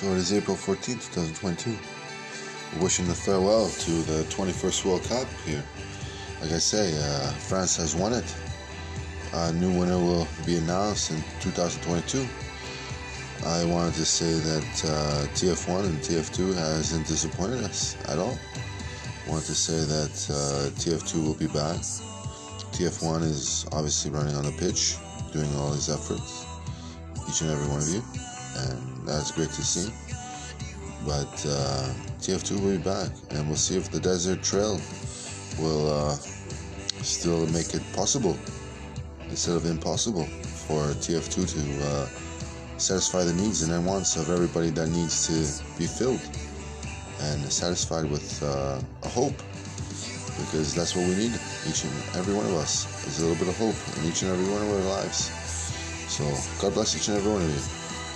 So it is April 14, 2022. We're wishing the farewell to the 21st World Cup here. Like I say, uh, France has won it. A new winner will be announced in 2022. I wanted to say that uh, TF1 and TF2 hasn't disappointed us at all. I wanted to say that uh, TF2 will be back. TF1 is obviously running on the pitch, doing all his efforts, each and every one of you, and that's great to see. But uh, TF2 will be back, and we'll see if the Desert Trail will uh, still make it possible instead of impossible for TF2 to uh, satisfy the needs and wants of everybody that needs to be filled and satisfied with uh, a hope because that's what we need. Each and every one of us is a little bit of hope in each and every one of our lives. So god bless each and every one of you